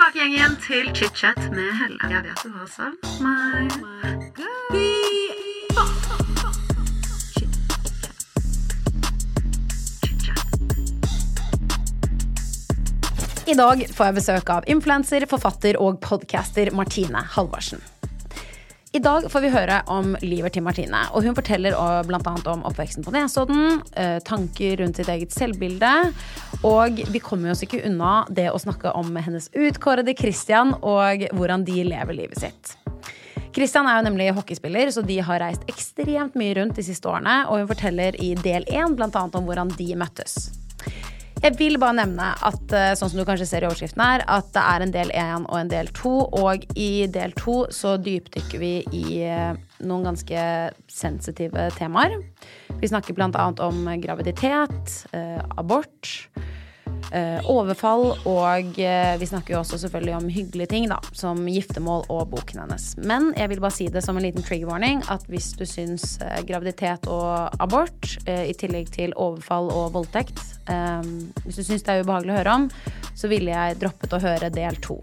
tilbake igjen til chit-chat med Helle. Jeg vet du har savn meg. I dag får jeg besøk av influenser, forfatter og podcaster Martine Halvorsen. I dag får vi høre om livet til Martine. og Hun forteller bl.a. om oppveksten på Nesodden, eh, tanker rundt sitt eget selvbilde. Og vi kommer oss ikke unna det å snakke om hennes utkårede Christian og hvordan de lever livet sitt. Christian er jo nemlig hockeyspiller, så de har reist ekstremt mye rundt de siste årene. Og hun forteller i del én bl.a. om hvordan de møttes. Jeg vil bare nevne at eh, sånn som du kanskje ser i overskriften her, at det er en del én og en del to. Og i del to så dypdykker vi i eh, noen ganske sensitive temaer. Vi snakker annet om graviditet, eh, abort, overfall, og eh, vi snakker jo også selvfølgelig om hyggelige ting, da, som giftermål og boken hennes. Men jeg vil bare si det som en liten trigger warning at hvis du syns eh, graviditet og abort, eh, i tillegg til overfall og voldtekt, eh, hvis du syns det er ubehagelig å høre om, så ville jeg droppet å høre del to.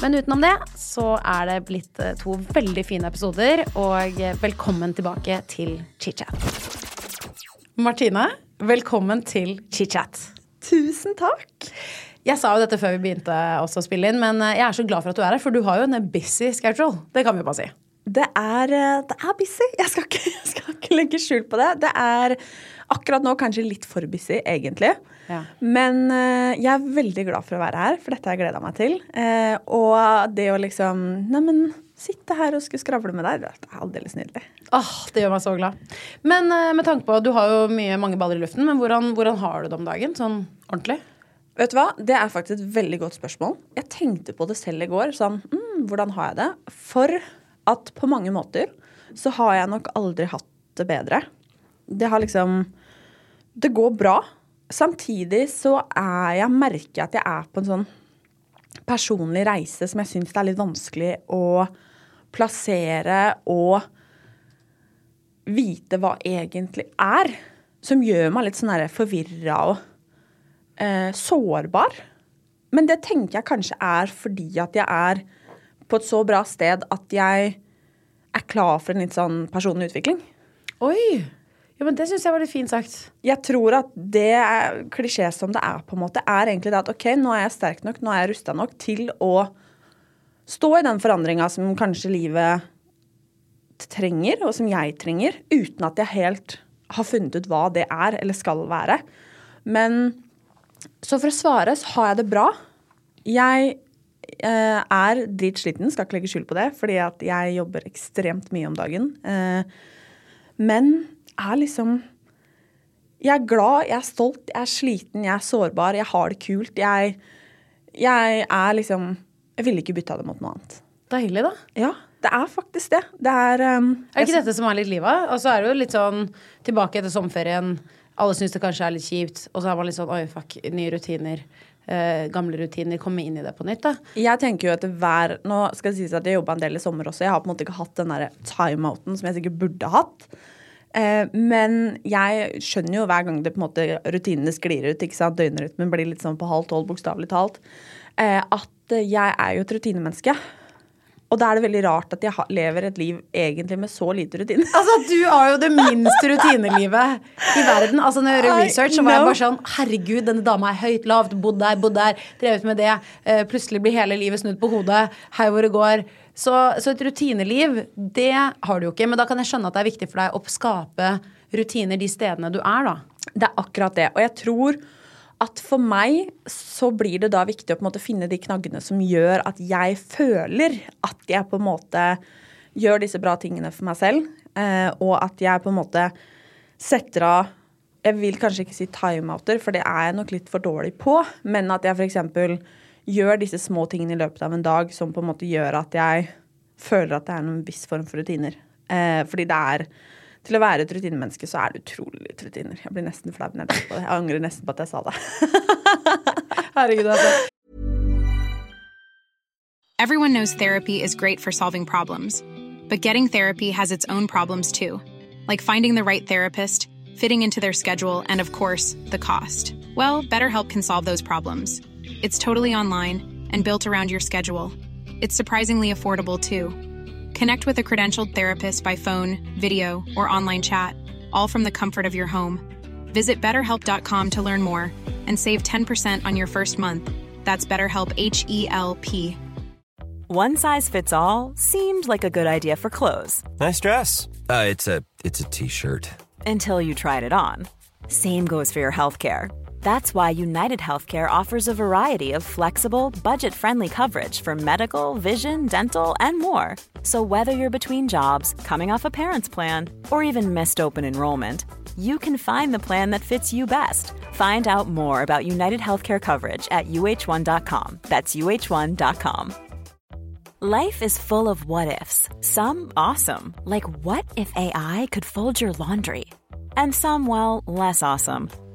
Men utenom det så er det blitt eh, to veldig fine episoder, og eh, velkommen tilbake til chit-chat. Martine, velkommen til chit-chat. Tusen takk. Jeg sa jo dette før vi begynte også å spille inn, men eh, jeg er så glad for at du er her, for du har jo en busy schedule. Det kan vi jo bare si. Det er, eh, det er busy. Jeg skal, ikke, jeg skal ikke legge skjul på det. Det er akkurat nå kanskje litt for busy, egentlig. Ja. Men eh, jeg er veldig glad for å være her, for dette har jeg gleda meg til. Og det å liksom Neimen, sitte her og skulle skravle med deg, det er aldeles nydelig. Åh, Det gjør meg så glad. Men eh, med tanke på, du har jo mye, mange baller i luften, men hvordan, hvordan har du det om dagen? Sånn ordentlig? Vet du hva? Det er faktisk et veldig godt spørsmål. Jeg tenkte på det selv i går. Sånn, mm, hvordan har jeg det? For at på mange måter så har jeg nok aldri hatt det bedre. Det har liksom Det går bra. Samtidig så er jeg merker jeg at jeg er på en sånn personlig reise som jeg syns det er litt vanskelig å plassere og vite hva egentlig er. Som gjør meg litt sånn forvirra og eh, sårbar. Men det tenker jeg kanskje er fordi at jeg er på et så bra sted at jeg er klar for en litt sånn personlig utvikling. Oi! Ja, men Det syns jeg var litt fint sagt. Jeg tror at det er klisjé som det er, på en måte, er egentlig det at OK, nå er jeg sterk nok, nå er jeg rusta nok til å stå i den forandringa som kanskje livet trenger, og som jeg trenger, uten at jeg helt har funnet ut hva det er eller skal være. Men så for å svare, så har jeg det bra. Jeg eh, er dritsliten, skal ikke legge skjul på det, fordi at jeg jobber ekstremt mye om dagen. Eh, men er liksom Jeg er glad, jeg er stolt, jeg er sliten, jeg er sårbar, jeg har det kult. Jeg, jeg er liksom Jeg ville ikke bytta det mot noe annet. Deilig, da. Ja, det er faktisk det. Det er um, Er det ikke dette som er litt livet? Og så er det jo litt sånn tilbake etter sommerferien. Alle syns det kanskje er litt kjipt, og så er man litt sånn oi, fuck, nye rutiner. Eh, gamle rutiner. Komme inn i det på nytt, da. Jeg tenker jo etter hver Nå skal det sies at jeg jobba en del i sommer også. Jeg har på en måte ikke hatt den der timeouten som jeg sikkert burde hatt. Eh, men jeg skjønner jo hver gang det på en måte rutinene sklir ut, ikke sant, døgnrytmen blir litt sånn på halv tolv, bokstavelig talt, at jeg er jo et rutinemenneske. Og da er det veldig rart at jeg lever et liv egentlig med så lite rutine. Altså, Du har jo det minste rutinelivet i verden. Altså, når jeg gjør research, så var jeg bare sånn Herregud, denne dama er høyt, lavt, bodd der, bodd der, drevet med det. Eh, plutselig blir hele livet snudd på hodet. Hei hvor det går. Så, så et rutineliv, det har du jo ikke. Men da kan jeg skjønne at det er viktig for deg å skape rutiner de stedene du er, da. Det er akkurat det. Og jeg tror at for meg så blir det da viktig å på en måte finne de knaggene som gjør at jeg føler at jeg på en måte gjør disse bra tingene for meg selv, eh, og at jeg på en måte setter av Jeg vil kanskje ikke si timeouter, for det er jeg nok litt for dårlig på, men at jeg f.eks. gjør disse små tingene i løpet av en dag som på en måte gjør at jeg føler at det er en viss form for rutiner. Eh, fordi det er til å være et rutinemenneske så er det utrolig rutiner. Jeg blir nesten flau når jeg tenker på det. Jeg angrer nesten på at jeg sa det. Herregud, altså. Everyone knows therapy is great for solving problems, but getting therapy has its own problems too, like finding the right therapist, fitting into their schedule, and of course, the cost. Well, BetterHelp can solve those problems. It's totally online. and built around your schedule. It's surprisingly affordable too. Connect with a credentialed therapist by phone, video, or online chat, all from the comfort of your home. Visit betterhelp.com to learn more and save 10% on your first month. That's BetterHelp H E L P. One size fits all seemed like a good idea for clothes Nice dress. Uh, it's a it's a t-shirt. until you tried it on. Same goes for your healthcare. That's why United Healthcare offers a variety of flexible, budget friendly coverage for medical, vision, dental, and more. So, whether you're between jobs, coming off a parent's plan, or even missed open enrollment, you can find the plan that fits you best. Find out more about United Healthcare coverage at uh1.com. That's uh1.com. Life is full of what ifs. Some awesome, like what if AI could fold your laundry? And some, well, less awesome,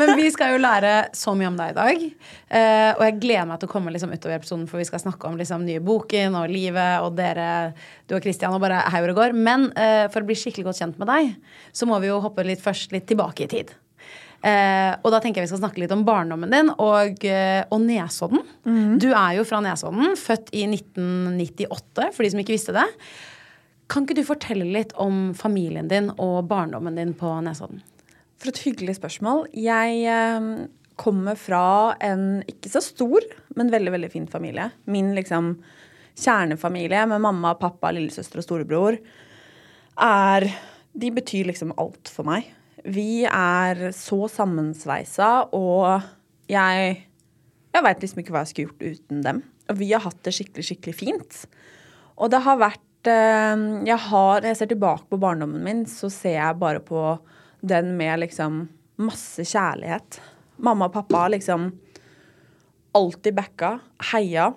Men vi skal jo lære så mye om deg i dag. Eh, og jeg gleder meg til å komme liksom utover episoden, for vi skal snakke om liksom nye boken og livet og dere, du og Christian, og bare hei hvor det går. Men eh, for å bli skikkelig godt kjent med deg, så må vi jo hoppe litt først litt tilbake i tid. Eh, og da tenker jeg vi skal snakke litt om barndommen din og, eh, og Nesodden. Du er jo fra Nesodden, født i 1998, for de som ikke visste det. Kan ikke du fortelle litt om familien din og barndommen din på Nesodden? For et hyggelig spørsmål. Jeg eh, kommer fra en ikke så stor, men veldig veldig fin familie. Min liksom kjernefamilie med mamma, pappa, lillesøster og storebror er De betyr liksom alt for meg. Vi er så sammensveisa, og jeg Jeg veit liksom ikke hva jeg skulle gjort uten dem. Og vi har hatt det skikkelig, skikkelig fint. Og det har vært eh, Jeg har Når jeg ser tilbake på barndommen min, så ser jeg bare på den med liksom masse kjærlighet. Mamma og pappa liksom alltid backa, heia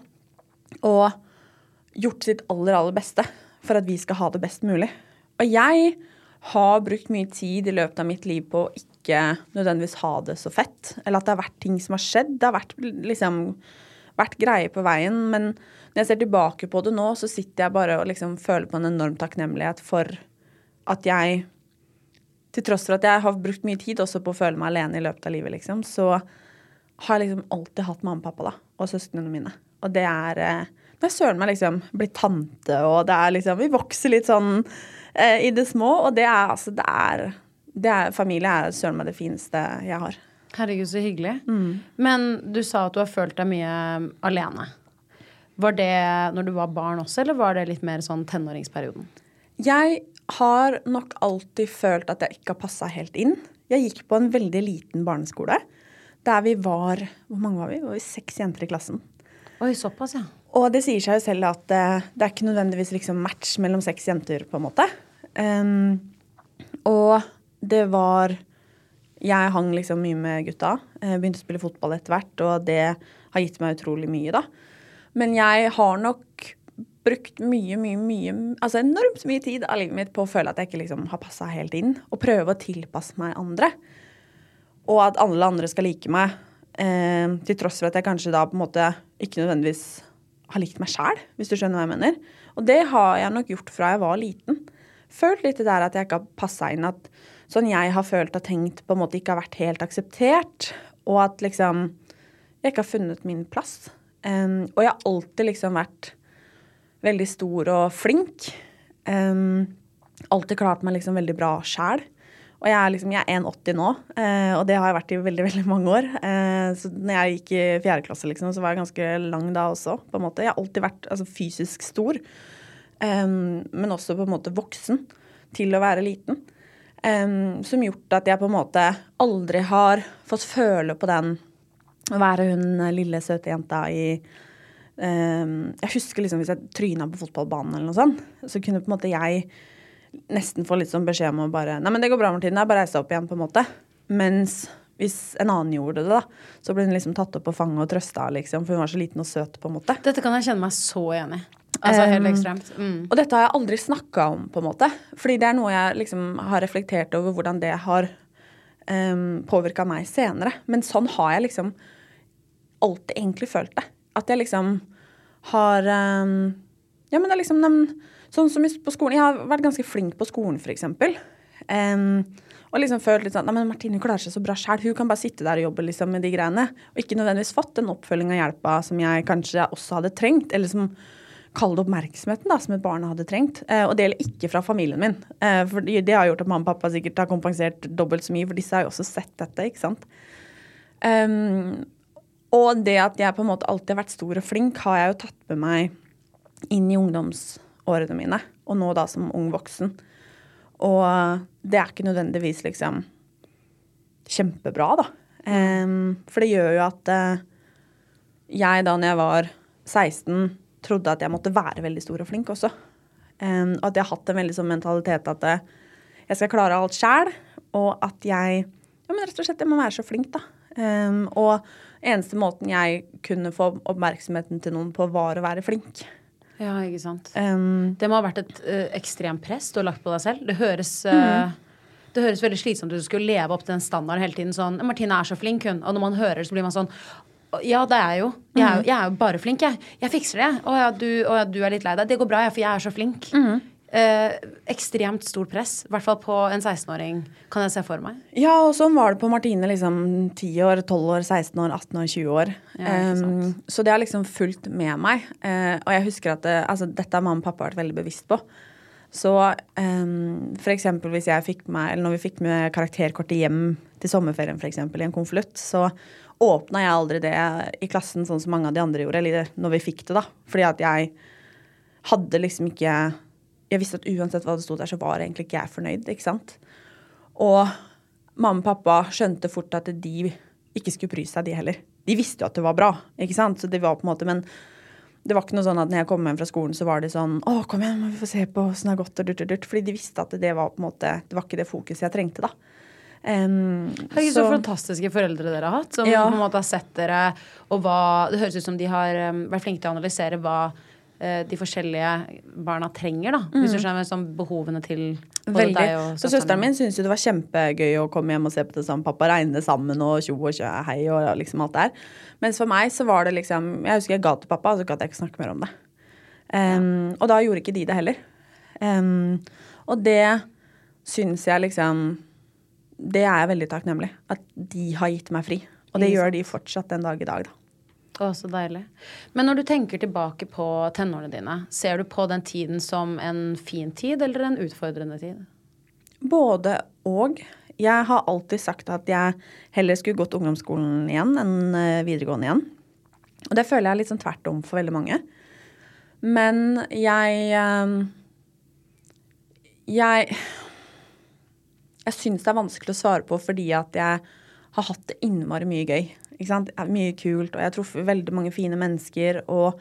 og gjort sitt aller, aller beste for at vi skal ha det best mulig. Og jeg har brukt mye tid i løpet av mitt liv på å ikke nødvendigvis ha det så fett. Eller at det har vært ting som har skjedd. Det har vært liksom vært greier på veien. Men når jeg ser tilbake på det nå, så sitter jeg bare og liksom føler på en enorm takknemlighet for at jeg til tross for at jeg har brukt mye tid også på å føle meg alene i løpet av livet, liksom, så har jeg liksom alltid hatt mamma og pappa da, og søsknene mine. Og det er Nå er søren meg liksom blitt tante, og det er liksom Vi vokser litt sånn eh, i det små, og det er altså Det er, det er Familie er søren meg det fineste jeg har. Herregud, så hyggelig. Men du sa at du har følt deg mye alene. Var det når du var barn også, eller var det litt mer sånn tenåringsperioden? Jeg har nok alltid følt at jeg ikke har passa helt inn. Jeg gikk på en veldig liten barneskole der vi var Hvor mange var vi? Vi var seks jenter i klassen. Oi, såpass, ja. Og det sier seg jo selv at eh, det er ikke nødvendigvis liksom match mellom seks jenter, på en måte. Um, og det var Jeg hang liksom mye med gutta. Begynte å spille fotball etter hvert, og det har gitt meg utrolig mye, da. Men jeg har nok brukt mye, mye, mye Altså enormt mye tid av livet mitt på å føle at jeg ikke liksom har passa helt inn. Og prøve å tilpasse meg andre. Og at alle andre skal like meg. Eh, til tross for at jeg kanskje da på en måte ikke nødvendigvis har likt meg sjæl, hvis du skjønner hva jeg mener. Og det har jeg nok gjort fra jeg var liten. Følt litt det der at jeg ikke har passa inn. At sånn jeg har følt og tenkt, på en måte ikke har vært helt akseptert. Og at liksom jeg ikke har funnet min plass. Um, og jeg har alltid liksom vært veldig stor og flink. Um, alltid klart meg liksom veldig bra sjæl. Og jeg er liksom, jeg er 1,80 nå, eh, og det har jeg vært i veldig veldig mange år. Eh, så når jeg gikk i fjerde klasse, liksom, så var jeg ganske lang da også. på en måte. Jeg har alltid vært altså, fysisk stor, men også på en måte voksen til å være liten. Som gjort at jeg på en måte aldri har fått føle på den å være hun lille, søte jenta i Jeg husker liksom hvis jeg tryna på fotballbanen eller noe sånt, så kunne på en måte jeg nesten få litt sånn beskjed om å bare Nei, men det går bra, Martine. Bare reis deg opp igjen, på en måte. Mens hvis en annen gjorde det, da, så ble hun liksom tatt opp på fanget og trøsta, liksom, for hun var så liten og søt, på en måte. Dette kan jeg kjenne meg så enig i. Altså helt Um, ekstremt. Mm. Og dette har jeg aldri snakka om, på en måte. Fordi det er noe jeg liksom har reflektert over hvordan det har um, påvirka meg senere. Men sånn har jeg liksom alltid egentlig følt det. At jeg liksom har um, Ja, men det er liksom nem- Sånn som på skolen Jeg har vært ganske flink på skolen, eksempel. Um, og liksom følt litt sånn Nei, men Martine klarer seg så bra sjæl. Hun kan bare sitte der og jobbe liksom med de greiene. Og ikke nødvendigvis fått den oppfølginga og hjelpa som jeg kanskje også hadde trengt. Eller som Kall oppmerksomheten da, som et barn hadde trengt. Eh, og det gjelder ikke fra familien min. Eh, for det har gjort at mamma og pappa sikkert har kompensert dobbelt så mye, for disse har jo også sett dette. ikke sant? Um, og det at jeg på en måte alltid har vært stor og flink, har jeg jo tatt med meg inn i ungdomsårene mine. Og nå da som ung voksen. Og det er ikke nødvendigvis liksom kjempebra, da. Um, for det gjør jo at uh, jeg da når jeg var 16, trodde at jeg måtte være veldig stor og flink også. Um, og at jeg har hatt en veldig sånn mentalitet at eh, jeg skal klare alt sjæl, og at jeg ja, men rett og slett jeg må være så flink, da. Um, og eneste måten jeg kunne få oppmerksomheten til noen på, var å være flink. Ja, ikke sant. Um, Det må ha vært et eh, ekstremt press du har lagt på deg selv. Det høres, eh, det høres veldig slitsomt ut å skulle leve opp til den standarden hele tiden. Sånn 'Martine er så flink, hun.' Og når man hører det, så blir man sånn ja, det er jeg jo. Jeg er jo, jeg er jo bare flink, jeg. Jeg fikser det. Å ja, du, å ja, du er litt lei deg. Det går bra, jeg, for jeg er så flink. Eh, ekstremt stort press. I hvert fall på en 16-åring, kan jeg se for meg. Ja, og sånn var det på Martine. liksom 10 år, 12 år, 16 år, 18 år, 20 år. Ja. Um, så det har liksom fulgt med meg. Uh, og jeg husker at det, altså, dette har mamma og pappa vært veldig bevisst på. Så um, for eksempel hvis jeg fikk med, eller når vi fikk med karakterkortet hjem til sommerferien for eksempel, i en konvolutt, så åpna jeg aldri det i klassen sånn som mange av de andre gjorde. Eller når vi fikk det, da. Fordi at jeg hadde liksom ikke Jeg visste at uansett hva det sto der, så var egentlig ikke jeg fornøyd. ikke sant? Og mamma og pappa skjønte fort at de ikke skulle bry seg, de heller. De visste jo at det var bra, ikke sant? Så det var på en måte, Men det var ikke noe sånn at når jeg kom hjem fra skolen, så var det sånn Å, kom igjen, må vi få se på åssen det har gått, og durt, durt. Fordi de visste at det var på en måte Det var ikke det fokuset jeg trengte, da. Um, ikke så, fantastiske foreldre dere har hatt. Som Ja. på en måte har sett dere, og hva Det høres ut som de har vært flinke til å analysere hva de forskjellige barna trenger, da. Hvis du skjønner sånn behovene til Veldig. deg og Så søsteren min syntes jo det var kjempegøy å komme hjem og se på det sammen. Pappa regne sammen og tjo og tjø hei og liksom alt der. Mens for meg så var det liksom Jeg husker jeg ga til pappa, og så gadd jeg ikke snakke mer om det. Um, Og da gjorde ikke de det heller. Um, og det syns jeg liksom Det er jeg veldig takknemlig. At de har gitt meg fri. Og det gjør de fortsatt den dag i dag, da. Å, så deilig. Men når du tenker tilbake på tenårene dine, ser du på den tiden som en fin tid eller en utfordrende tid? Både og. Jeg har alltid sagt at jeg heller skulle gått ungdomsskolen igjen enn eh, videregående igjen. Og det føler jeg litt sånn tvert om for veldig mange. Men jeg eh, Jeg Jeg syns det er vanskelig å svare på fordi at jeg har hatt det innmari mye gøy. Ikke sant? Mye kult, og jeg har truffet veldig mange fine mennesker. Og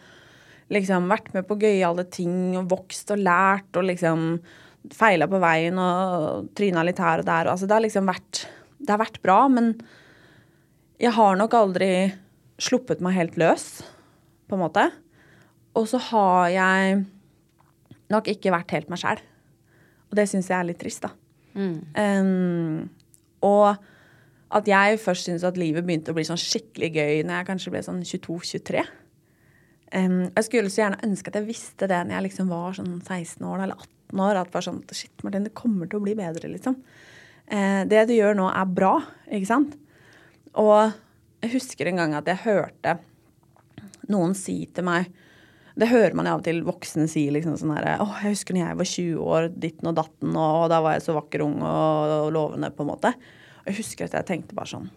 liksom vært med på gøyale ting og vokst og lært og liksom feila på veien og tryna litt her og der. Altså, det har liksom vært Det har vært bra, men jeg har nok aldri sluppet meg helt løs, på en måte. Og så har jeg nok ikke vært helt meg sjæl. Og det syns jeg er litt trist, da. Um, og at jeg først syntes at livet begynte å bli sånn skikkelig gøy når jeg kanskje ble sånn 22-23. Um, jeg skulle så gjerne ønske at jeg visste det når jeg liksom var sånn 16 år eller 18 år. At det var sånn Shit, Martin, det kommer til å bli bedre, liksom. Uh, det du gjør nå, er bra, ikke sant? Og jeg husker en gang at jeg hørte noen si til meg Det hører man av og til voksne si liksom sånn herre Å, jeg husker når jeg var 20 år, ditten og datten, og da var jeg så vakker, ung og lovende, på en måte. Og jeg husker at jeg tenkte bare sånn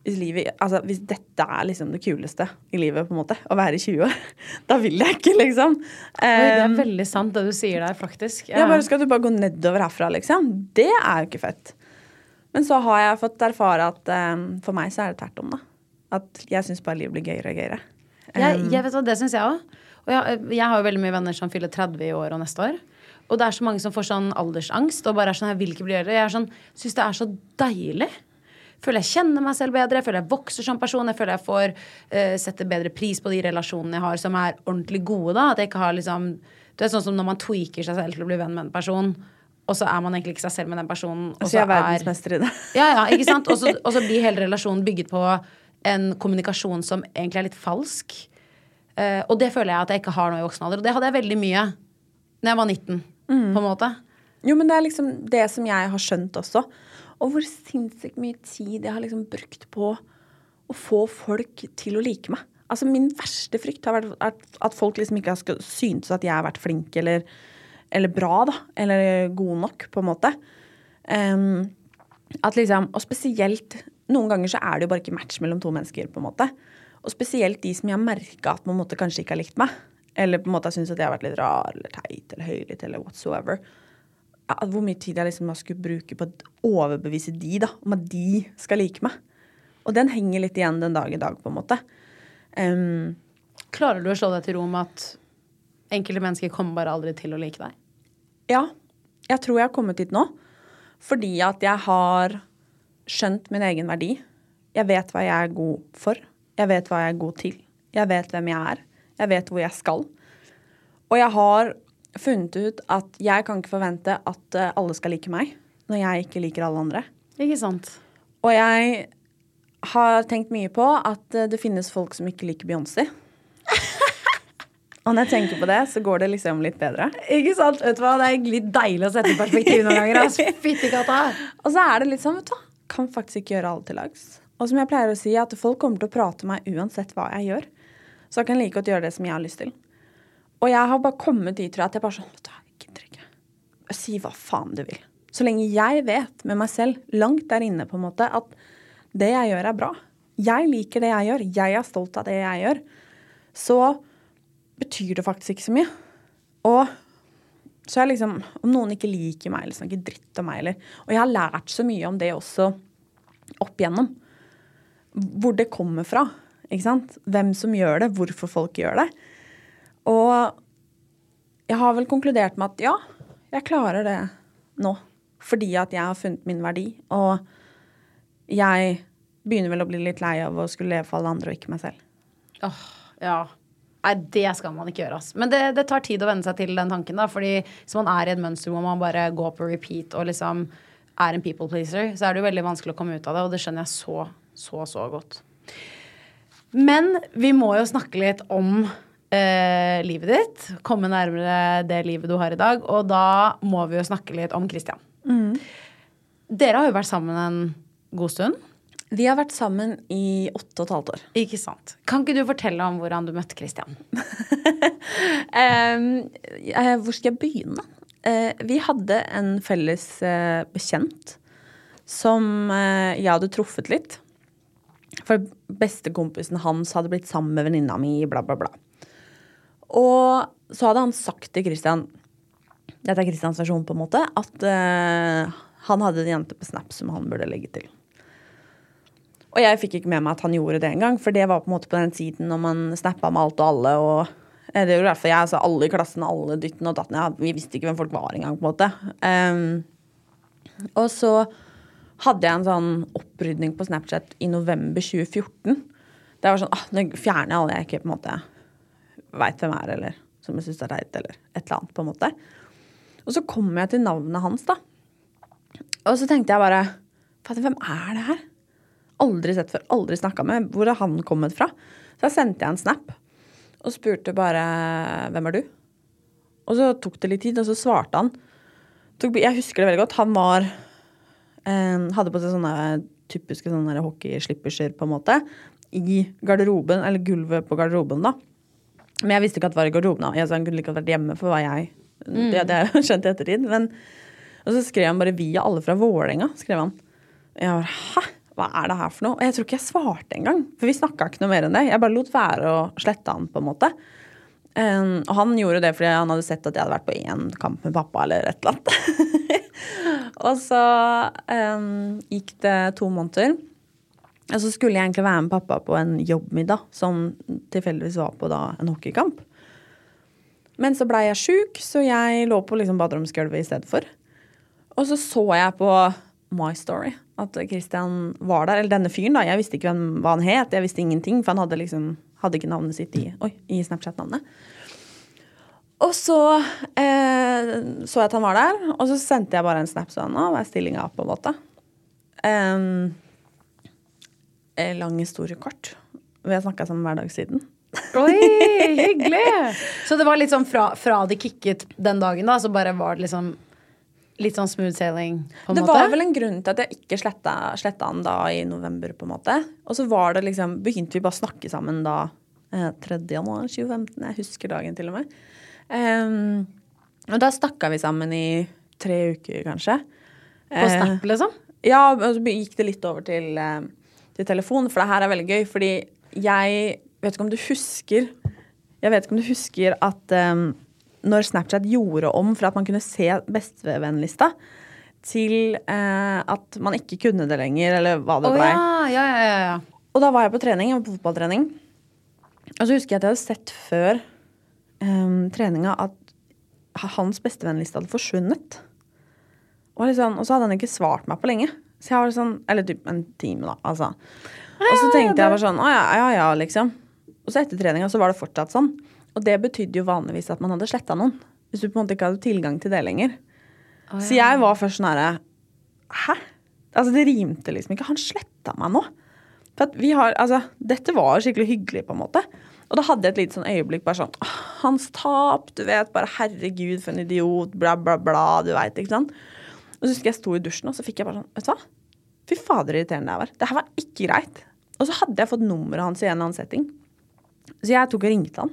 hvis, livet, altså, hvis dette er liksom det kuleste i livet, på en måte, å være 20 år, da vil jeg ikke, liksom. Oi, det er Um, veldig sant det du sier der, faktisk. ja, bare Skal du bare gå nedover herfra, liksom? Det er jo ikke fett. Men så har jeg fått erfare at um, for meg så er det tvert om, da. At jeg syns bare livet blir gøyere og gøyere. Jeg, Um, jeg vet hva, Det syns jeg òg. Og jeg, jeg har jo veldig mye venner som fyller 30 i år og neste år. Og det er så mange som får sånn aldersangst og bare er sånn Jeg vil ikke bli eldre. Jeg er sånn, syns det er så deilig. føler jeg kjenner meg selv bedre, jeg føler jeg vokser som person, jeg føler jeg får uh, sette bedre pris på de relasjonene jeg har som er ordentlig gode. da, At jeg ikke har liksom Det er sånn som når man tweaker seg selv til å bli venn med en person, og så er man egentlig ikke seg selv med den personen. Og Så er verdensmester i det. ja, ja, ikke sant? Og så, og så blir hele relasjonen bygget på en kommunikasjon som egentlig er litt falsk. Uh, og det føler jeg at jeg ikke har nå i voksen alder. Og det hadde jeg veldig mye da jeg var 19, Mm. på en måte. Jo, men det er liksom det som jeg har skjønt også. Og hvor sinnssykt mye tid jeg har liksom brukt på å få folk til å like meg. Altså Min verste frykt har vært at, folk liksom ikke har syntes at jeg har vært flink eller, eller bra, da. Eller god nok, på en måte. Um, at liksom, Og spesielt Noen ganger så er det jo bare ikke match mellom to mennesker, på en måte. Og spesielt de som jeg har merka at på en måte kanskje ikke har likt meg. Eller på en måte har syntes at jeg har vært litt rar eller teit eller høylytt eller whatsoever hvor mye tid jeg liksom skulle bruke på å overbevise de da, om at de skal like meg. Og den henger litt igjen den dag i dag, på en måte. Um, Klarer du å slå deg til ro med at enkelte mennesker kommer bare aldri til å like deg? ja, jeg tror jeg har kommet dit nå. Fordi at jeg har skjønt min egen verdi. Jeg vet hva jeg er god for. Jeg vet hva jeg er god til. Jeg vet hvem jeg er. Jeg vet hvor jeg skal. Og jeg har funnet ut at jeg kan ikke forvente at eh, alle skal like meg når jeg ikke liker alle andre. Ikke sant? Og jeg har tenkt mye på at eh, det finnes folk som ikke liker Beyoncé. Og når jeg tenker på det, så går det liksom litt bedre. Ikke sant? Vet du hva? Det er litt deilig å sette perspektiv noen ganger. Altså. Fytti katta. Og så er det litt sånn, vet du hva, kan faktisk ikke gjøre alle til lags. Og som jeg pleier å si, at folk kommer til å prate med meg uansett hva jeg gjør. Så jeg kan like godt gjøre det som jeg har lyst til. Og jeg har bare kommet dit, tror jeg, at jeg bare sånn, vet du jeg gidder ikke. Si hva faen du vil. Så lenge jeg vet med meg selv, langt der inne på en måte, at det jeg gjør er bra. Jeg liker det jeg gjør. Jeg er stolt av det jeg gjør. Så betyr det faktisk ikke så mye. Og så er liksom Om noen ikke liker meg eller snakker dritt om meg, eller Og jeg har lært så mye om det også opp igjennom. Hvor det kommer fra. Ikke sant? Hvem som gjør det, hvorfor folk gjør det. Og jeg har vel konkludert med at ja, jeg klarer det nå. Fordi at jeg har funnet min verdi. Og jeg begynner vel å bli litt lei av å skulle leve for alle andre og ikke meg selv. Åh, ja. Nei, det skal man ikke gjøre, ass. Men det, det tar tid å venne seg til den tanken, da. Fordi hvis man er i et mønster hvor man bare går på repeat og liksom er en people pleaser, så er det jo veldig vanskelig å komme ut av det, og det skjønner jeg så, så, så godt. Men vi må jo snakke litt om eh, livet ditt. Komme nærmere det livet du har i dag. Og da må vi jo snakke litt om Christian. Dere har jo vært sammen en god stund. Vi har vært sammen i åtte og et halvt år. Ikke sant? Kan ikke du fortelle om hvordan du møtte Christian? Eh, hvor skal jeg begynne? Eh, vi hadde en felles eh, bekjent som eh, jeg hadde truffet litt. For bestekompisen hans hadde blitt sammen med venninna mi, bla, bla, bla. Og så hadde han sagt til Christian Dette er Christians versjon, på en måte. At uh, han hadde en jente på Snap som han burde legge til. Og jeg fikk ikke med meg at han gjorde det engang, for det var på en måte på den tiden når man snappa med alt og alle. og eh, det gjorde i jeg. altså Alle i klassen, alle dytten og datten. Ja, vi visste ikke hvem folk var engang, på en måte. Um, og så hadde jeg en sånn opprydning på Snapchat i november 2014. Det var sånn ah, Nå fjerner jeg alle jeg ikke på en måte veit hvem er, eller som jeg syns er teit, eller et eller annet, på en måte. Og så kom jeg til navnet hans, da. Og så tenkte jeg bare hvem er det her? Aldri sett før, aldri snakka med. Hvor har han kommet fra? Så da sendte jeg en snap og spurte bare hvem er du? Og så tok det litt tid, og så svarte han. Jeg husker det veldig godt. Han var Hadde på seg sånne typiske sånne der hockeyslipperser, på en måte. I garderoben, eller gulvet på garderoben, da. Men jeg visste ikke at det var i garderoben. da. Jeg, han kunne like godt vært hjemme, for hva jeg Det hadde jeg skjønt i ettertid. Men, og så skrev han bare 'Vi er alle fra Vålerenga'. skrev han. Jeg bare, Hæ? Hva er det her for noe? Og jeg tror ikke jeg svarte engang. For vi snakka ikke noe mer enn det. Jeg bare lot være å slette han, på en måte. Og han gjorde det fordi han hadde sett at jeg hadde vært på én kamp med pappa eller et eller annet. og så um, gikk det to måneder. Og så skulle jeg egentlig være med pappa på en jobbmiddag som tilfeldigvis var på da en hockeykamp. Men så blei jeg sjuk, så jeg lå på liksom baderomsgulvet i stedet for. Og så så jeg på my story. At Christian var der. Eller denne fyren, da. Jeg visste ikke hvem, hva han het. Jeg visste ingenting, for han hadde liksom hadde ikke navnet sitt i, oi, i Snapchat-navnet. Og så eh, så jeg at han var der, og så sendte jeg bare en snap sånn. Hva er stillinga, på en måte? Um, lang historie kort. Vi har snakka sammen hver dag siden. Oi, hyggelig! Så det var litt sånn fra, fra de kicket den dagen, da, så bare var det liksom litt sånn smooth sailing? på en det måte? var vel en grunn til at jeg ikke sletta, sletta han da i november, på en måte. Og så var det liksom, begynte vi bare å snakke sammen da eh, 3. januar 2015. Jeg husker dagen til og med. Um, og da snakka vi sammen i tre uker, kanskje. På Snap, liksom? Ja, og så gikk det litt over til, eh, til telefon, for det her er veldig gøy. Fordi jeg vet ikke om du husker Jeg vet ikke om du husker at um, når Snapchat gjorde om fra at man kunne se bestevennlista, til eh, at man ikke kunne det lenger, eller hva det oh, blei. ja, ja, ja, ja. Og da var jeg på trening, jeg var på fotballtrening. Og så husker jeg at jeg hadde sett før um, treninga at hans bestevennliste hadde forsvunnet. Og, liksom, og så hadde han ikke svart meg på lenge. Så jeg var sånn, Eller typ en time, da. altså. Og så tenkte jeg bare sånn Å ja, ja, ja, liksom. Og så etter treninga så var det fortsatt sånn. Og det betydde jo vanligvis at man hadde sletta noen. Hvis du på en måte ikke hadde tilgang til det lenger. Så jeg var først sånn herre Hæ? Altså, det rimte liksom ikke. Han sletta meg nå. For at vi har, altså, Dette var skikkelig hyggelig, på en måte. Og da hadde jeg et lite sånn øyeblikk bare sånn Hans tap, du vet. Bare herregud, for en idiot. Bla, bla, bla. Du veit, ikke sant. Og så husker jeg sto i dusjen, og så fikk jeg bare sånn Vet du hva? Fy fader, irriterende jeg var. Det her var ikke greit. Og så hadde jeg fått nummeret hans i en annen setting. Så jeg tok og ringte han.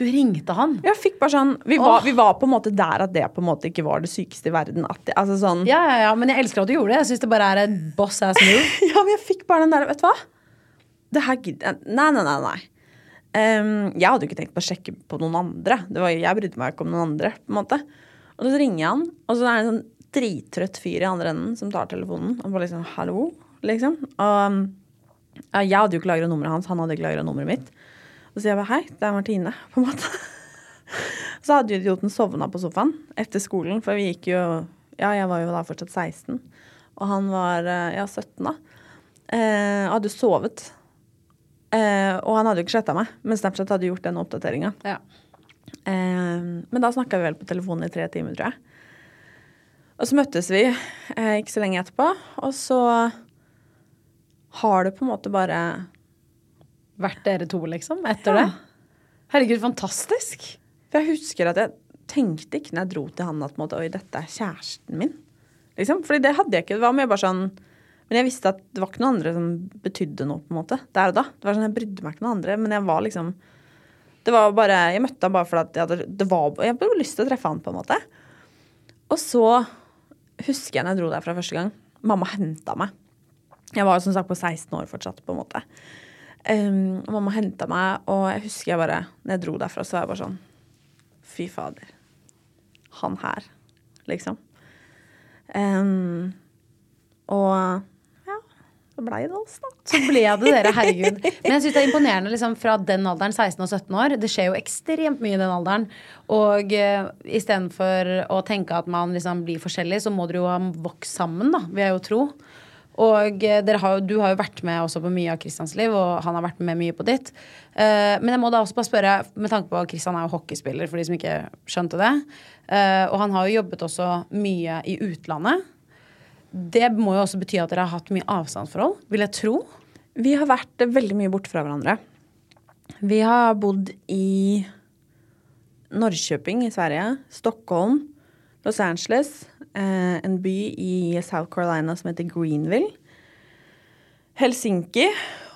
Du ringte han? Jeg fikk bare sånn, vi var, vi var på en måte der at det på en måte ikke var det sykeste i verden. Det, altså sånn, Ja, ja, ja, men jeg elsker at du gjorde det. Jeg syns det bare er en boss ass move. Ja, men jeg fikk bare den der, vet du hva? Det her gidder Nei, nei, nei. nei. Um, jeg hadde jo ikke tenkt på å sjekke på noen andre. Det var, jeg brydde meg ikke om noen andre. på en måte. Og så ringer jeg han, og så er det en sånn drittrøtt fyr i andre enden som tar telefonen. Og bare liksom 'hallo', liksom. Og um, ja, jeg hadde jo ikke lagra nummeret hans, han hadde ikke lagra nummeret mitt. Og så sier jeg bare 'hei, det er Martine', på en måte. Så hadde jo idioten sovna på sofaen etter skolen, for vi gikk jo Ja, jeg var jo da fortsatt 16, og han var eh, ja, 17 da. Eh, og hadde sovet. Eh, og han hadde jo ikke sletta meg, men Snapchat hadde gjort den oppdateringa. Ja. Eh, men da snakka vi vel på telefonen i tre timer, tror jeg. Og så møttes vi eh, ikke så lenge etterpå, og så har det på en måte bare Vært dere to, liksom? Etter det? Herregud, fantastisk. For jeg husker at jeg tenkte ikke når jeg dro til han at måte, oi, dette er kjæresten min. Liksom. Fordi det hadde jeg ikke. Det var mer bare sånn Men jeg visste at det var ikke noen andre som betydde noe, på en måte. Der og da. Det var sånn, Jeg brydde meg ikke noen andre, men jeg var liksom Det var bare Jeg møtte han bare fordi jeg hadde det var, Jeg hadde lyst til å treffe han, på en måte. Og så husker jeg når jeg dro der fra første gang. Mamma henta meg. Jeg var som sagt på 16 år fortsatt, på en måte. Um, mamma henta meg, og jeg husker jeg bare Når jeg dro derfra, så var jeg bare sånn Fy fader. han her, liksom. Um, og så blei det oss, da. Så ble det dere, herregud. Men jeg syns det er imponerende liksom, fra den alderen, 16 og 17 år. Det skjer jo ekstremt mye i den alderen. Og uh, istedenfor å tenke at man liksom blir forskjellig, så må dere jo ha vokst sammen, da, vil jeg jo tro. Og eh, har, du har jo vært med også på mye av Kristians liv, og han har vært med mye på ditt. Uh, men jeg må da også bare spørre, med tanke på at Kristian er jo hockeyspiller, for de som ikke skjønte det. Uh, og han har jo jobbet også mye i utlandet. Det må jo også bety at dere har hatt mye avstandsforhold, vil jeg tro. Vi har vært veldig mye borte fra hverandre. Vi har bodd i Norrköping i Sverige, Stockholm, Los Angeles, en by i South Carolina som heter Greenville, Helsinki,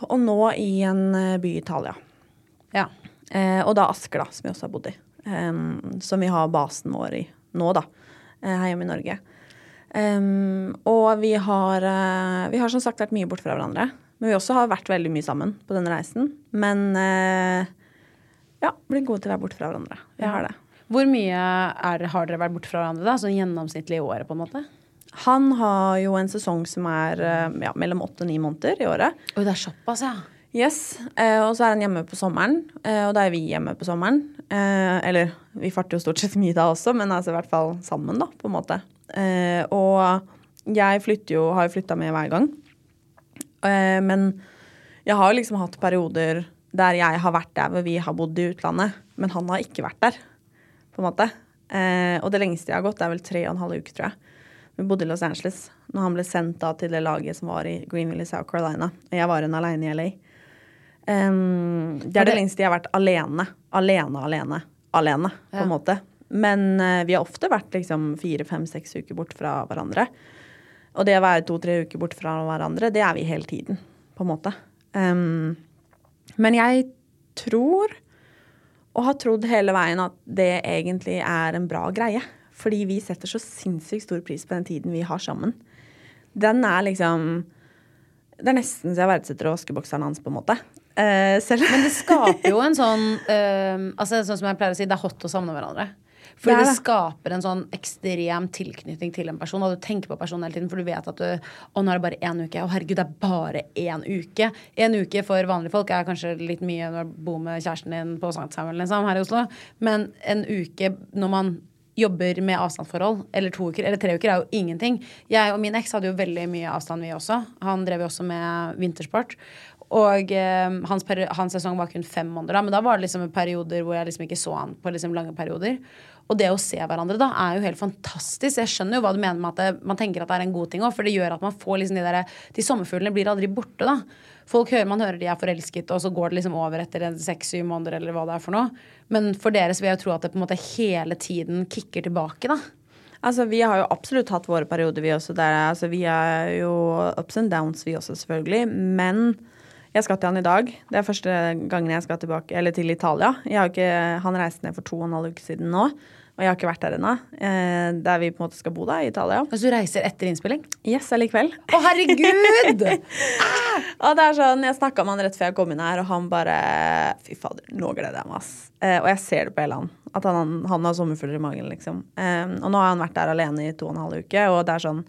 og nå i en eh, by i Italia. Ja. Eh, og da Asker, da, som vi også har bodd i. Som vi har basen vår i nå, da. eh, her hjemme i Norge. Og vi har, eh, vi har som sagt vært mye borte fra hverandre. Men vi også har vært veldig mye sammen på denne reisen. Men eh, ja, blitt gode til å være borte fra hverandre. Vi har det. Hvor mye er, har dere vært borte fra hverandre, da? Sånn gjennomsnittlig i året, på en måte? Han har jo en sesong som er eh, ja, mellom åtte og ni måneder i året. Oi, det er såpass, ja. Yes, eh, og så er han hjemme på sommeren, eh, og da er vi hjemme på sommeren. Eh, eller vi farter jo stort sett mye da også, men altså i hvert fall sammen, da, på en måte. Eh, og jeg flytter jo, har jo flytta med hver gang. Eh, men jeg har jo liksom hatt perioder der jeg har vært der hvor vi har bodd i utlandet, men han har ikke vært der, på en måte. Eh, og det lengste jeg har gått, er vel tre og en halv uke, tror jeg. Vi bodde i Los Angeles når han ble sendt da til det laget som var i Greenville i South Carolina. Og jeg var igjen aleine i LA. Um, det er det det- lengste jeg har vært alene. Alene, alene. Alene, på en måte. Men uh, vi har ofte vært liksom fire, fem, seks uker bort fra hverandre. Og det å være to-tre uker bort fra hverandre, det er vi hele tiden, på en måte. Um, men jeg tror, og har trodd hele veien, at det egentlig er en bra greie. Fordi vi setter så sinnssykt stor pris på den tiden vi har sammen. Den er liksom Det er nesten så jeg verdsetter vaskebokseren hans, på en måte. Eh, selv Men det skaper jo en sånn eh, altså Sånn som jeg pleier å si, det er hot å savne hverandre. Fordi Det det, det. skaper en sånn ekstrem tilknytning til en person. Og du tenker på personen hele tiden, for du vet at du, å, nå er det bare én uke. Å, herregud, det er bare én uke. En uke for vanlige folk er kanskje litt mye når du bor med kjæresten din på Sankthanshaugen liksom, her i Oslo. Men en uke når man jobber med avstandsforhold, eller to uker, eller tre uker, er jo ingenting. Jeg og min eks hadde jo veldig mye avstand, vi også. Han drev jo også med vintersport. Og eh, hans, hans sesong var kun fem måneder, da, men da var det liksom perioder hvor jeg liksom ikke så han på liksom lange perioder. Og det å se hverandre da er jo helt fantastisk. Jeg skjønner jo hva du mener med at det, man tenker at det er en god ting òg, for det gjør at man får liksom de der De sommerfuglene blir aldri borte, da. Folk hører, Man hører de er forelsket, og så går det liksom over etter seks-syv måneder, eller hva det er for noe. Men for dere så vil jeg jo tro at det på en måte hele tiden kicker tilbake, da. Altså, Vi har jo absolutt hatt våre perioder, vi også. Der, altså, vi er jo ups and downs, vi også, selvfølgelig. Men jeg skal til han i dag. Det er første gangen jeg skal tilbake, eller til Italia. Jeg har ikke, han reiste ned for to og en halv uke siden nå, og jeg har ikke vært der ennå. Eh, der vi på en måte skal bo, da, i Italia. Altså du reiser etter innspilling. Yes, allikevel. Å, herregud! Og det er sånn, Jeg snakka med han rett før jeg kom inn her, og han bare Fy fader, nå gleder jeg meg, ass. Eh, og jeg ser det på hele han. At han, han har sommerfugler i magen, liksom. Eh, og nå har han vært der alene i to og en halv uke, og det er sånn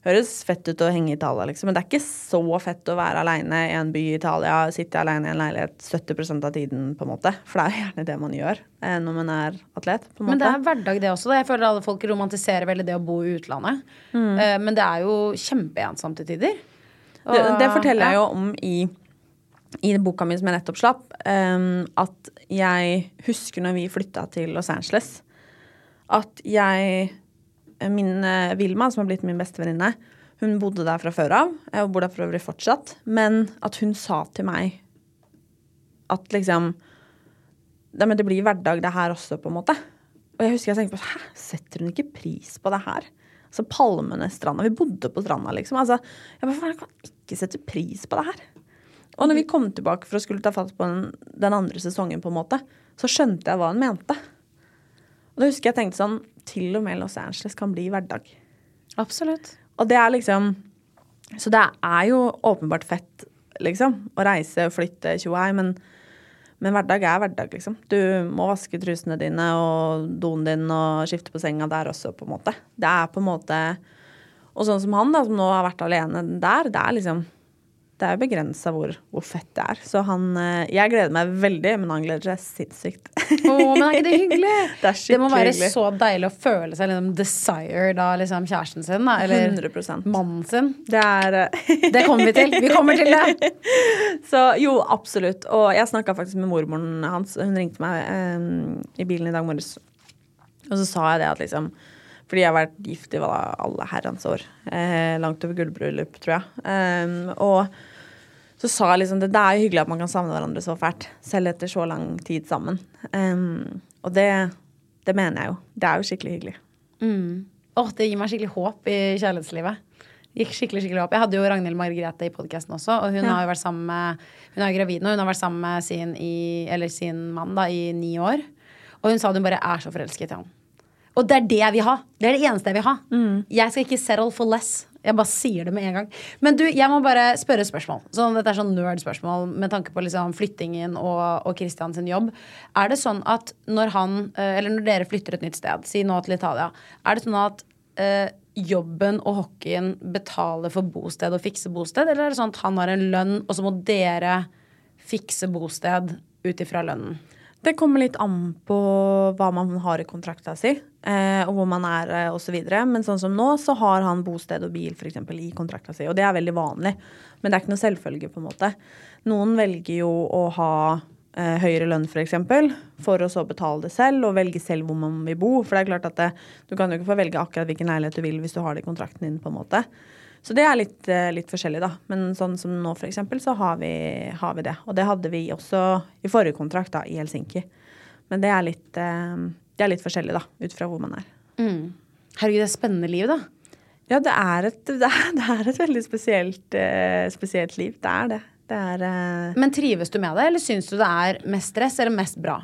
Høres fett ut å henge i Italia, liksom. Men det er ikke så fett å være aleine i en by i Italia, sitte aleine i en leilighet 70% av tiden, på en måte. For det er gjerne det man gjør eh, når man er atlet. på en måte. Men det er hverdag, det også. Jeg føler alle folk romantiserer veldig det å bo i utlandet. Mm. men det er jo kjempeensomt til tider. Og- det, det forteller jeg jo om i, i boka mi som jeg nettopp slapp. um, at jeg husker når vi flytta til Los Angeles, at jeg Min eh, Vilma, som har blitt min bestevenninne, hun bodde der fra før av. Jeg bor der for øvrig fortsatt. Men at hun sa til meg at liksom det, det blir hverdag, det her også, på en måte. Og jeg husker jeg tenkte på Hæ, setter hun ikke pris på det her? Altså palmene, stranda. Vi bodde på stranda, liksom. Altså, jeg bare, jeg kan ikke sette pris på det her. Og når vi kom tilbake for å skulle ta fatt på den, den andre sesongen, på en måte, så skjønte jeg hva hun mente. Og da husker jeg tenkte sånn Til og med Los Angeles kan bli hverdag. Absolutt. Og det er liksom Så det er jo åpenbart fett, liksom, å reise og flytte tjohei, men, Men hverdag er hverdag, liksom. Du må vaske trusene dine og doen din og skifte på senga der også, på en måte. Det er på en måte Og sånn som han, da, som nå har vært alene der, det er liksom det er jo begrensa hvor, hvor fett det er. Så han eh, Jeg gleder meg veldig, men han gleder seg sinnssykt. Å, men er ikke det hyggelig? Det det må være hyggelig. så deilig å føle seg liksom desired av liksom kjæresten sin, da. Eller 100 mannen sin. Det er eh, Det kommer vi til. Vi kommer til det. Så jo, absolutt. Og jeg snakka faktisk med mormoren hans. Hun ringte meg eh, i bilen i dag morges. Og så sa jeg det at liksom Fordi jeg har vært gift i alle herrens år. Eh, langt over gullbryllup, tror jeg. Um, og så sa jeg liksom det, det er jo hyggelig at man kan savne hverandre så fælt. Selv etter så lang tid sammen. Um, og det, det mener jeg jo. Det er jo skikkelig hyggelig. Åh, det gir meg skikkelig håp i kjærlighetslivet. Gikk skikkelig, skikkelig håp. Jeg hadde jo Ragnhild Margrethe i podkasten også, og hun Ja. har jo vært sammen med Hun er jo gravid nå, hun har vært sammen med sin, i, eller sin mann da, i ni år. Og hun sa at hun bare er så forelsket i han. Og det er det jeg vil ha. Det er det eneste jeg vil ha. Jeg skal ikke settle for less. Jeg bare sier det med en gang. Men du, jeg må bare spørre spørsmål. Sånn, dette er sånn nerd-spørsmål med tanke på liksom flyttingen og, og Christian sin jobb. Er det sånn at når han, eh, eller når dere flytter et nytt sted, si nå til Italia, er det sånn at øh, jobben og hockeyen betaler for bosted og fikse bosted, eller er det sånn at han har en lønn, og så må dere fikse bosted ut ifra lønnen? Det kommer litt an på hva man har i kontrakta si, eh, og hvor man er eh, osv. Men sånn som nå, så har han bosted og bil for eksempel, i kontrakta si. Og det er veldig vanlig. Men det er ikke noe selvfølge, på en måte. Noen velger jo å ha eh, høyere lønn, f.eks., for, eksempel, for å så betale det selv, og velge selv hvor man vil bo. For det er klart at det, du kan jo ikke få velge akkurat hvilken leilighet du vil hvis du har det i kontrakten din, på en måte. Så det er litt, eh, litt forskjellig, da. Men sånn som nå, eksempel, så har vi, har vi det. Og det hadde vi også i forrige kontrakt, da, i Helsinki. Men det er litt, eh, det er litt forskjellig, da, ut fra hvor man er. Herregud, det er spennende liv, da. Ja, det er et, det er, det er et veldig spesielt, eh, spesielt liv. Det er det. Det er Men trives du med det, eller syns du det er mest stress eller mest bra?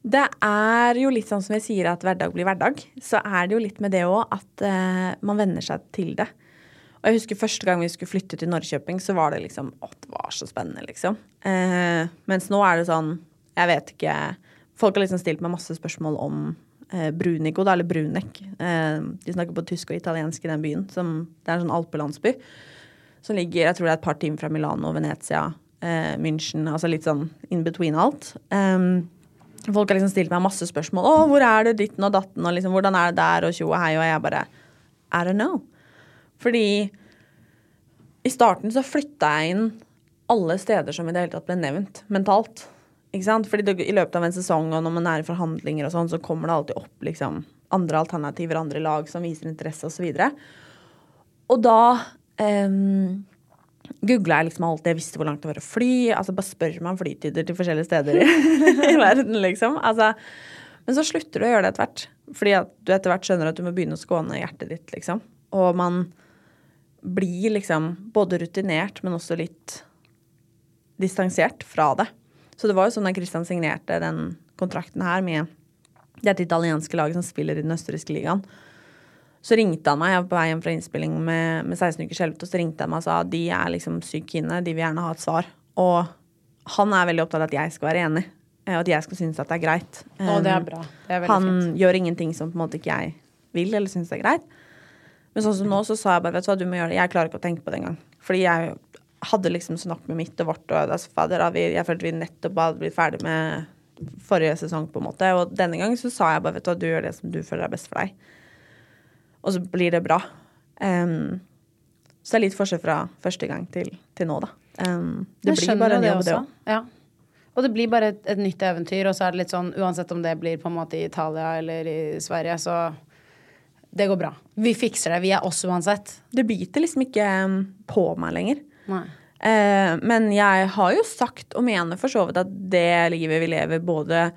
Det er jo litt sånn som jeg sier at hverdag blir hverdag. Så er det jo litt med det òg at uh, man venner seg til det. Og jeg husker første gang vi skulle flytte til Norrköping, så var det liksom Å, det var så spennende, liksom. Uh, mens nå er det sånn Jeg vet ikke Folk har liksom stilt meg masse spørsmål om eh, Brunico, da, eller Brunek. Eh, de snakker på tysk og italiensk i den byen. Som, det er en sånn alpelandsby som ligger jeg tror det er et par timer fra Milano, Venezia, eh, München. Altså litt sånn in between alt. Um, folk har liksom stilt meg masse spørsmål. 'Å, hvor er det ditten og datten?' og liksom 'Hvordan er det der?' og tjo og hei. Og jeg bare I don't know. Fordi i starten så flytta jeg inn alle steder som i det hele tatt ble nevnt mentalt. Ikke sant? Fordi det, i løpet av en sesong og når man er i forhandlinger og sånn, så kommer det alltid opp liksom andre alternativer, andre lag som viser interesse osv. Og, så og da um, googla jeg liksom alt jeg visste hvor langt det var å fly. Altså bare spør om flytider til forskjellige steder i verden, liksom. Altså, men så slutter du å gjøre det etter hvert. Fordi at du etter hvert skjønner at du må begynne å skåne hjertet ditt, liksom. Og man blir liksom både rutinert, men også litt distansert fra det. Så det var jo sånn da Christian signerte den kontrakten her med dette italienske laget som spiller i den østerrikske ligaen. Så ringte han meg, jeg var på vei hjem fra innspilling med, med 16 ukers skjelvet, og så ringte han meg og sa at de er liksom sykt kine, de vil gjerne ha et svar. Og han er veldig opptatt av at jeg skal være enig, eh, og at jeg skal synes at det er greit. Å, det er Um, bra. Det er han fint. gjør ingenting som på en måte ikke jeg vil eller syns er greit. Men sånn som nå, så sa jeg bare vet du hva, du må gjøre det. Jeg klarer ikke å tenke på det engang. Fordi jeg hadde liksom snakket med mitt og vårt, og altså, fader, jeg følte vi nettopp hadde blitt ferdig med forrige sesong, på en måte. Og denne gangen så sa jeg bare vet du hva, du gjør det som du føler er best for deg. Og så blir det bra. Um, så det er litt forskjell fra første gang til, til nå, da. Um, det blir bare en jobb, det òg. Ja. Og det blir bare et, et nytt eventyr, og så er det litt sånn uansett om det blir på en måte i Italia eller i Sverige, så det går bra. Vi fikser det. Vi er oss uansett. Det biter liksom ikke på meg lenger. Nei. Eh, men jeg har jo sagt, og mener for så vidt, at det livet vi lever, både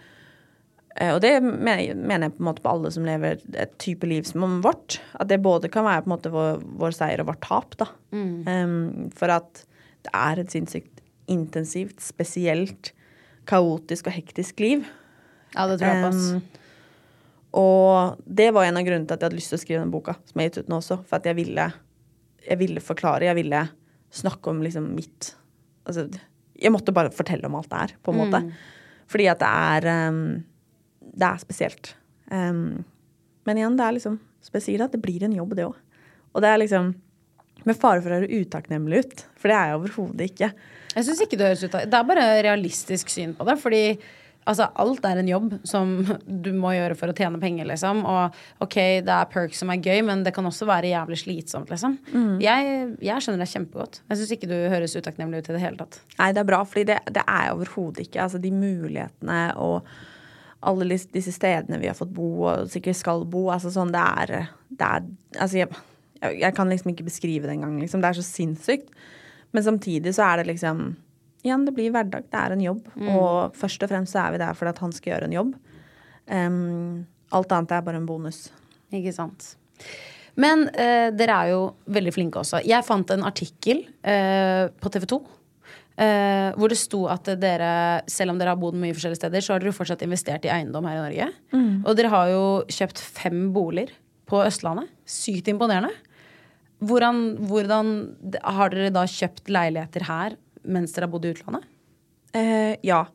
Og det mener jeg på en måte på alle som lever et type liv som vårt. At det både kan være på en måte vår, vår seier og vårt tap, da. Em, for at det er et sinnssykt intensivt, spesielt kaotisk og hektisk liv. Ja, det tror jeg på. Um, og det var en av grunnene til at jeg hadde lyst til å skrive den boka, som jeg har gitt ut nå også. For at jeg ville, jeg ville forklare, jeg ville snakke om liksom mitt Altså, Jeg måtte bare fortelle om alt det her, på en måte. Fordi at det er um, Det er spesielt. Um, men igjen, det er liksom spesielt at det blir en jobb, det òg. Og det er liksom Med fare for å høre utakknemlig ut, for det er jeg overhodet ikke. Jeg synes ikke Det høres ut Det er bare realistisk syn på det. Fordi altså, alt er en jobb som du må gjøre for å tjene penger, liksom. Og ok, det er perks som er gøy, men det kan også være jævlig slitsomt, liksom. Jeg, jeg skjønner deg kjempegodt. Jeg syns ikke du høres utakknemlig ut i det hele tatt. Nei, det er bra, fordi det, det er jeg overhodet ikke. Altså de mulighetene og alle disse stedene vi har fått bo, og sikkert skal bo. Altså sånn, det er, det er Altså, jeg, jeg, kan liksom ikke beskrive det engang, liksom. Det er så sinnssykt. Men samtidig så er det liksom Igjen, det blir hverdag. Det er en jobb. Og først og fremst så er vi der fordi at han skal gjøre en jobb. Um, alt annet er bare en bonus. Ikke sant. Men uh, dere er jo veldig flinke også. Jeg fant en artikkel uh, på TV 2. Eh, hvor det sto at dere, selv om dere har bodd mye forskjellige steder, så har dere jo fortsatt investert i eiendom her i Norge. Og dere har jo kjøpt fem boliger på Østlandet. Sykt imponerende. Hvordan, hvordan Har dere da kjøpt leiligheter her mens dere har bodd i utlandet? Uh, ja.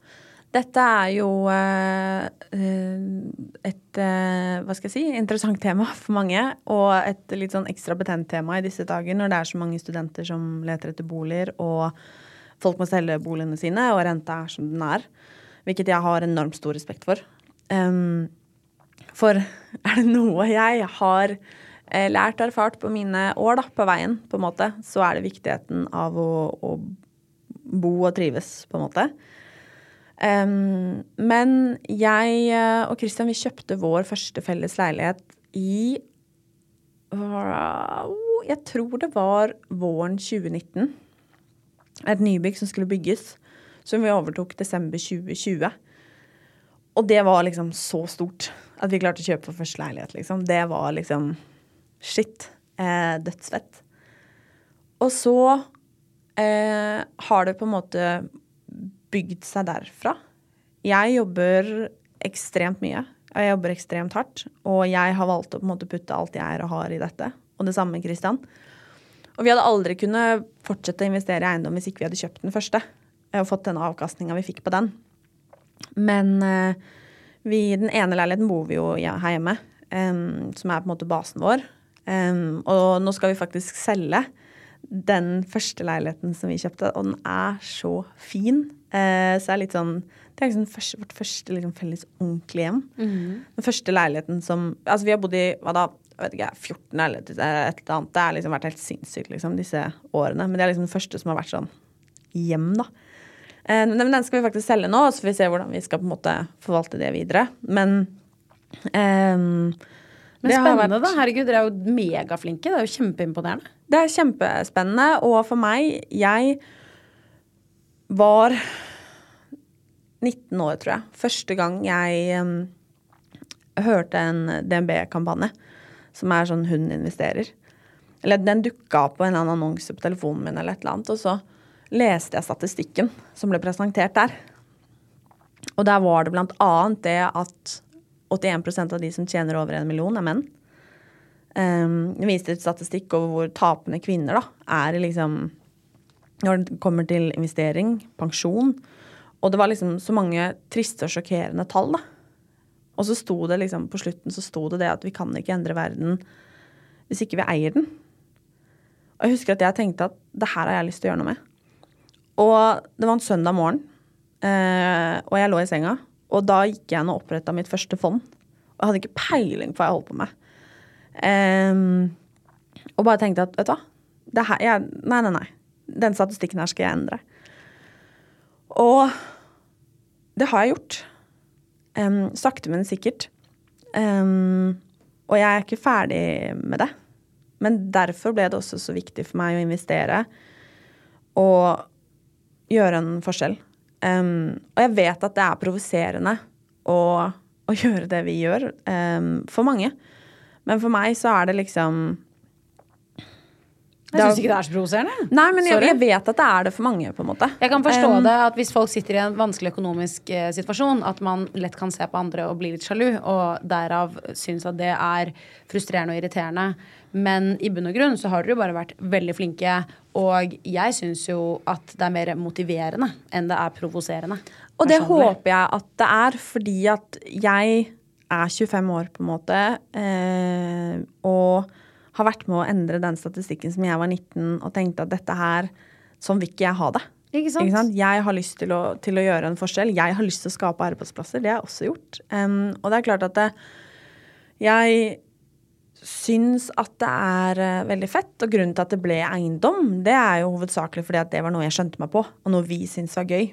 Dette er jo eh, et hva skal jeg si, interessant tema for mange. Og et litt sånn ekstra betent tema i disse dager når det er så mange studenter som leter etter boliger, og folk må selge boligene sine, og renta er som den er. Hvilket jeg har enormt stor respekt for. Um, for er det noe jeg har eh, lært og erfart på mine år da, på veien, på en måte, så er det viktigheten av å, å bo og trives, på en måte. Um, men jeg eh, og Christian vi kjøpte vår første felles leilighet i Jeg tror det var våren 2019. Et nybygg som skulle bygges, som vi overtok desember 2020. Og det var liksom så stort at vi klarte å kjøpe vår første leilighet, liksom. Det var liksom shit. Eh, dødsfett. Og så eh, har det på en måte bygd seg derfra. Jeg jobber ekstremt mye. og Jeg jobber ekstremt hardt. Og jeg har valgt å på en måte putte alt jeg er og har i dette. Og det samme med Christian. Og vi hadde aldri kunnet fortsette å investere i eiendom hvis ikke vi hadde kjøpt den første. Og fått den avkastninga vi fikk på den. Men eh, vi, den ene leiligheten bor vi jo her hjemme, um, som er på en måte basen vår. Um, og nå skal vi faktisk selge den første leiligheten som vi kjøpte, og den er så fin. Uh, så det er litt sånn Det er liksom første, vårt første liksom, felles ordentlige hjem. Den første leiligheten som Altså, vi har bodd i hva da, jeg vet ikke, 14 eller et eller annet. Det har liksom vært helt sinnssykt, liksom, disse årene. Men det er liksom den første som har vært sånn hjem, da. Eh, men den skal vi faktisk selge nå, så får vi se hvordan vi skal på en måte forvalte det videre. Men eh, Men spennende, vært- da. Herregud, dere er jo megaflinke. Det er jo kjempeimponerende. Det er kjempespennende, og for meg Jeg var 19 år, tror jeg. Første gang jeg um, hørte en DNB-kampanje, som er sånn 'Hun investerer'. Eller den dukka opp på en eller annen annonse på telefonen min, eller et eller annet, og så leste jeg statistikken som ble presentert der. Og der var det blant annet det at 81% av de som tjener over en million, er menn. Um, viste et statistikk over hvor tapende kvinner da, er liksom Når det kommer til investering, pensjon. Og det var liksom så mange triste og sjokkerende tall, da. Og så sto det liksom, på slutten så sto det det at vi kan ikke endre verden hvis ikke vi eier den. Og jeg husker at jeg tenkte at det her har jeg lyst til å gjøre noe med. Og det var en søndag morgen, eh, og jeg lå i senga. Og da gikk jeg inn og oppretta mitt første fond. Og jeg hadde ikke peiling på hva jeg holdt på med. Og bare tenkte at vet du hva, her, jeg, nei, nei, nei. Den statistikken her skal jeg endre. Og det har jeg gjort. Em, sakte, men sikkert. Um, og jeg er ikke ferdig med det. Men derfor ble det også så viktig for meg å investere og gjøre en forskjell. Um, og jeg vet at det er provoserende å, å gjøre det vi gjør, for mange. Men for meg så er det liksom Jeg syns ikke det er så provoserende. Nei, men jeg, jeg vet at det er det for mange, på en måte. Jeg kan forstå Um, det at hvis folk sitter i en vanskelig økonomisk eh, situasjon, at man lett kan se på andre og bli litt sjalu, og derav synes at det er frustrerende og irriterende. Men i bunn og grunn så har dere jo bare vært veldig flinke, og jeg syns jo at det er mer motiverende enn det er provoserende. Og det håper jeg at det er, fordi at jeg er 25 år, på en måte, eh, og har vært med å endre den statistikken som jeg var 19, og tenkte at dette her, sånn vil ikke jeg ha det. Ikke sant? Jeg har lyst til å, til å gjøre en forskjell. Jeg har lyst til å skape arbeidsplasser. Det har jeg også gjort. Um, og det er klart at det, jeg syns at det er eh, veldig fett. Og grunnen til at det ble eiendom, det er jo hovedsakelig fordi at det var noe jeg skjønte meg på, og noe vi syntes var gøy.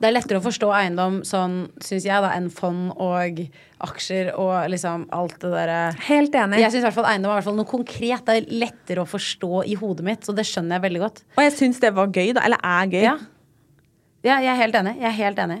Det er lettere å forstå eiendom sånn, syns jeg, da, enn fond og aksjer og liksom alt det derre Helt enig. Jeg syns i hvert fall eiendom er noe konkret. Det er lettere å forstå i hodet mitt, så det skjønner jeg veldig godt. Og jeg syns det var gøy, da. Eller er gøy. Ja. ja, jeg er helt enig. Jeg er helt enig.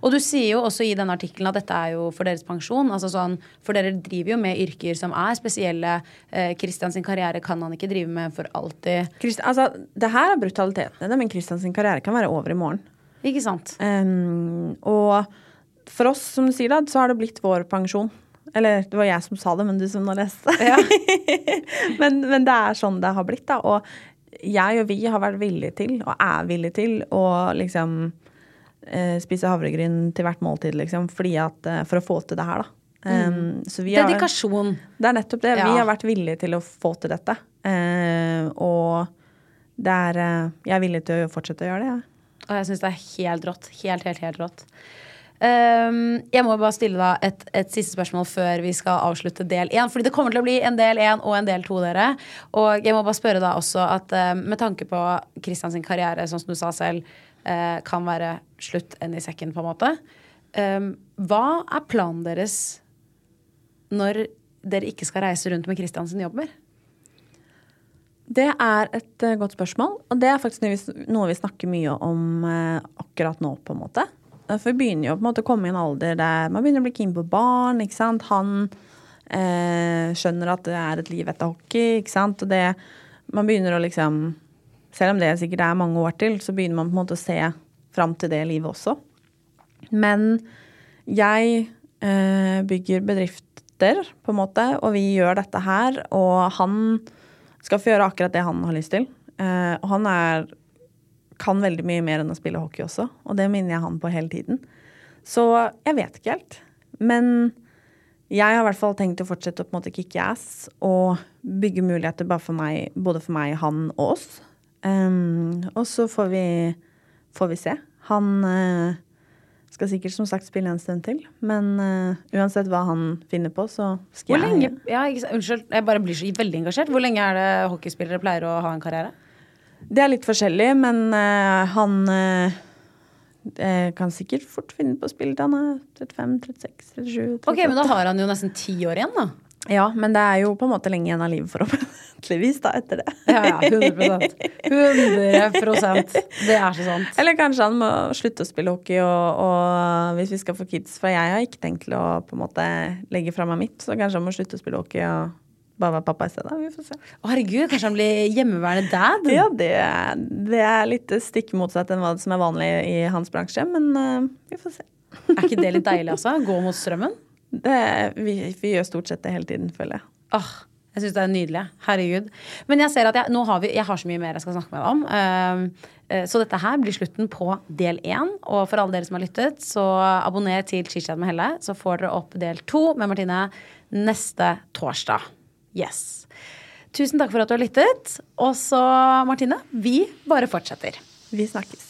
Og du sier jo også i denne artikkelen at dette er jo for deres pensjon. altså sånn, For dere driver jo med yrker som er spesielle. Eh, karriere kan han ikke drive med for alltid. Christ- altså, det her er brutaliteten men Kristians karriere kan være over i morgen. Ikke sant? Um, og for oss, som du sier, da, så har det blitt vår pensjon. Eller det var jeg som sa det, men du som nå leste. men, men det er sånn det har blitt, da. Og jeg og vi har vært villige til, og er villige til, å liksom spise havregryn til hvert måltid, liksom. Fordi at, eh, for å få til det her, da. Um, så vi har- Dedikasjon. Det er nettopp det. Ja. Vi har vært villige til å få til dette. Uh, og det er uh, Jeg er villig til å fortsette å gjøre det, jeg. Og jeg syns det er helt rått. Helt, helt, helt rått. Um, jeg må bare stille da et, et siste spørsmål før vi skal avslutte del én. Fordi det kommer til å bli en del én og en del to, dere. Og jeg må bare spørre da også at um, med tanke på Kristians karriere, sånn som du sa selv, eh, kan være slutt enn i sekken, på en måte. Ehm, hva er planen deres når dere ikke skal reise rundt med Kristiansen jobber? Det er et eh, godt spørsmål, og det er faktisk noe vi, snakker mye om eh, akkurat nå, på en måte. Eh, For vi begynner jo på en måte å komme i en alder der man begynner å bli keen på barn. ikke sant? Han eh, skjønner at det er et liv etter hockey, ikke sant. Og det Man begynner å liksom Selv om det sikkert er mange år til, så begynner man på en måte å se fram til det livet også. Men jeg eh, bygger bedrifter, på en måte, og vi gjør dette her. Og han skal få gjøre akkurat det han har lyst til. Eh, og han er, kan veldig mye mer enn å spille hockey også, og det minner jeg han på hele tiden. Så jeg vet ikke helt. men jeg har i hvert fall tenkt å fortsette å på en måte kicke ass og bygge muligheter for meg, både for meg, han og oss. Um, og så får vi, får vi se. Han uh, skal sikkert som sagt spille en stund til, men uh, uansett hva han finner på, så skal Hvor jeg ja, ikke, unnskyld, jeg bare blir så veldig engasjert. Hvor lenge er det hockeyspillere pleier å ha en karriere? Det er litt forskjellig, men uh, han kan sikkert fort finne på å spille til han er 35, 36, 37 38. Ok, men da har han jo nesten ti år igjen, da. Ja, men det er jo på en måte lenge igjen av livet forhåpentligvis da, etter det. Ja, ja, 100% 100% Det er så sant. Eller kanskje han må slutte å spille hockey, og, og hvis vi skal få kids For jeg har ikke tenkt til å på en måte legge fra meg mitt, så kanskje han må slutte å spille hockey og bare være pappa i stedet. Vi får se. Å, herregud, kanskje han blir hjemmeværende dad? Ja, det, det er litt stikk motsatt enn hva som er vanlig i hans bransje, men uh, vi får se. Er ikke det litt deilig, altså? Gå mot strømmen? Det, vi, vi gjør stort sett det hele tiden, føler jeg. Åh, jeg syns det er nydelig. Herregud. Men jeg ser at jeg, nå har vi, jeg har så mye mer jeg skal snakke med deg om. Ehm, eh, så dette her blir slutten på del én. Og for alle dere som har lyttet, så abonner til Chitchat med Helle. Så får dere opp del to med Martine neste torsdag. Yes. Tusen takk for at du har lyttet. Og så, Martine, vi bare fortsetter. Vi snakkes.